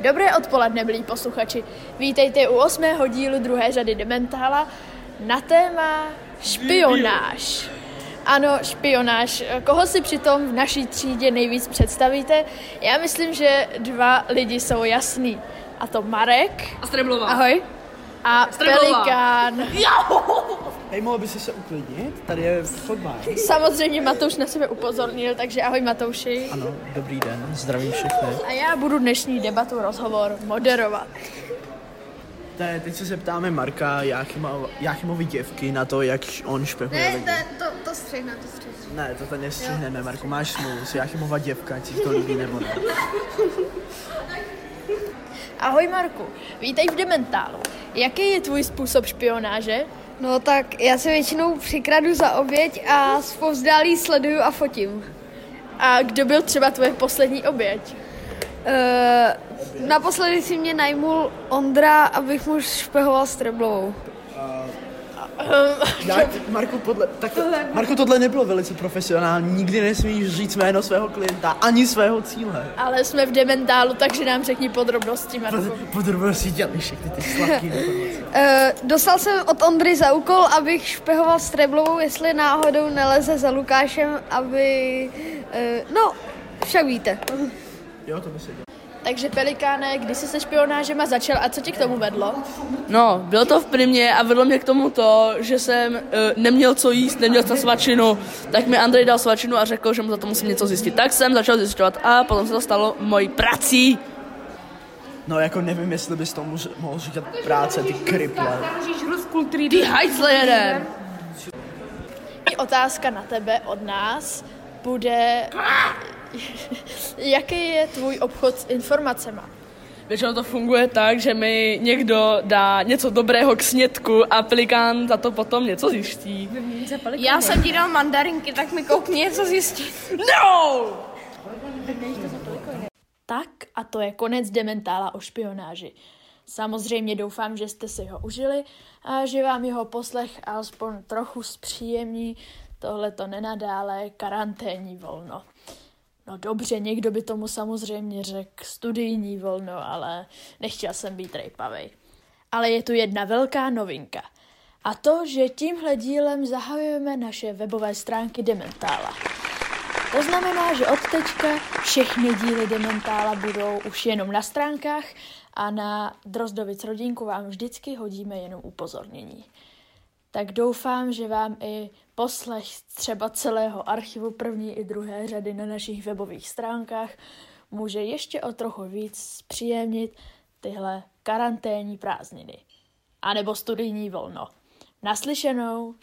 Dobré odpoledne, milí posluchači. Vítejte u osmého dílu druhé řady Dementála na téma špionáž. Ano, špionáž. Koho si přitom v naší třídě nejvíc představíte? Já myslím, že dva lidi jsou jasný. A to Marek. A Streblová. Ahoj. A. Pelikán. Hej, mohl by si se uklidnit? Tady je fotbal. Samozřejmě Matouš na sebe upozornil, takže ahoj Matouši. Ano, dobrý den, zdravím všechny. A já budu dnešní debatu, rozhovor moderovat. Te, teď se zeptáme Marka Jáchyma, Jáchymovi děvky na to, jak on špehuje lidi. to, to střihne, to střihne. Ne, to tady nestřihneme, Marku, máš smůlu, jsi Jáchymova děvka, ať si to líbí nebo ne. Ahoj Marku, vítej v Dementálu. Jaký je tvůj způsob špionáže? No tak já se většinou přikradu za oběť a zpovzdálí sleduju a fotím. A kdo byl třeba tvoje poslední oběť? Uh, naposledy si mě najmul Ondra, abych mu špehoval s Treblovou. Já, Marku, podle, tak to, Marku, tohle nebylo velice profesionální, nikdy nesmíš říct jméno svého klienta, ani svého cíle. Ale jsme v Dementálu, takže nám řekni podrobnosti, Marku. Podrobnosti dělali všechny ty sladký informace. Uh, dostal jsem od Ondry za úkol, abych špehoval s Treblovou, jestli náhodou neleze za Lukášem, aby... Uh, no, však víte. Jo, to by se dělalo. Takže Pelikáne, kdy jsi se špionážema začal a co tě k tomu vedlo? No, bylo to v primě a vedlo mě k tomu to, že jsem uh, neměl co jíst, neměl jsem svačinu, tak mi Andrej dal svačinu a řekl, že mu za to musím něco zjistit. Tak jsem začal zjišťovat a potom se to stalo mojí prací. No, jako nevím, jestli bys tomu mohl říkat práce, ty kriple. Ty hajzle jeden. I otázka na tebe od nás bude, jaký je tvůj obchod s informacemi? Většinou to funguje tak, že mi někdo dá něco dobrého k snědku a pelikán za to potom něco zjistí. Já jsem ti dal mandarinky, tak mi koukni něco zjistit. No! Tak a to je konec Dementála o špionáži. Samozřejmě doufám, že jste si ho užili a že vám jeho poslech alespoň trochu zpříjemní tohleto nenadále karanténní volno. No dobře, někdo by tomu samozřejmě řekl studijní volno, ale nechtěl jsem být rejpavej. Ale je tu jedna velká novinka. A to, že tímhle dílem zahajujeme naše webové stránky Dementála. To znamená, že od teďka všechny díly Dementála budou už jenom na stránkách a na Drozdovic rodinku vám vždycky hodíme jenom upozornění. Tak doufám, že vám i poslech třeba celého archivu první i druhé řady na našich webových stránkách může ještě o trochu víc zpříjemnit tyhle karanténní prázdniny. A nebo studijní volno. Naslyšenou!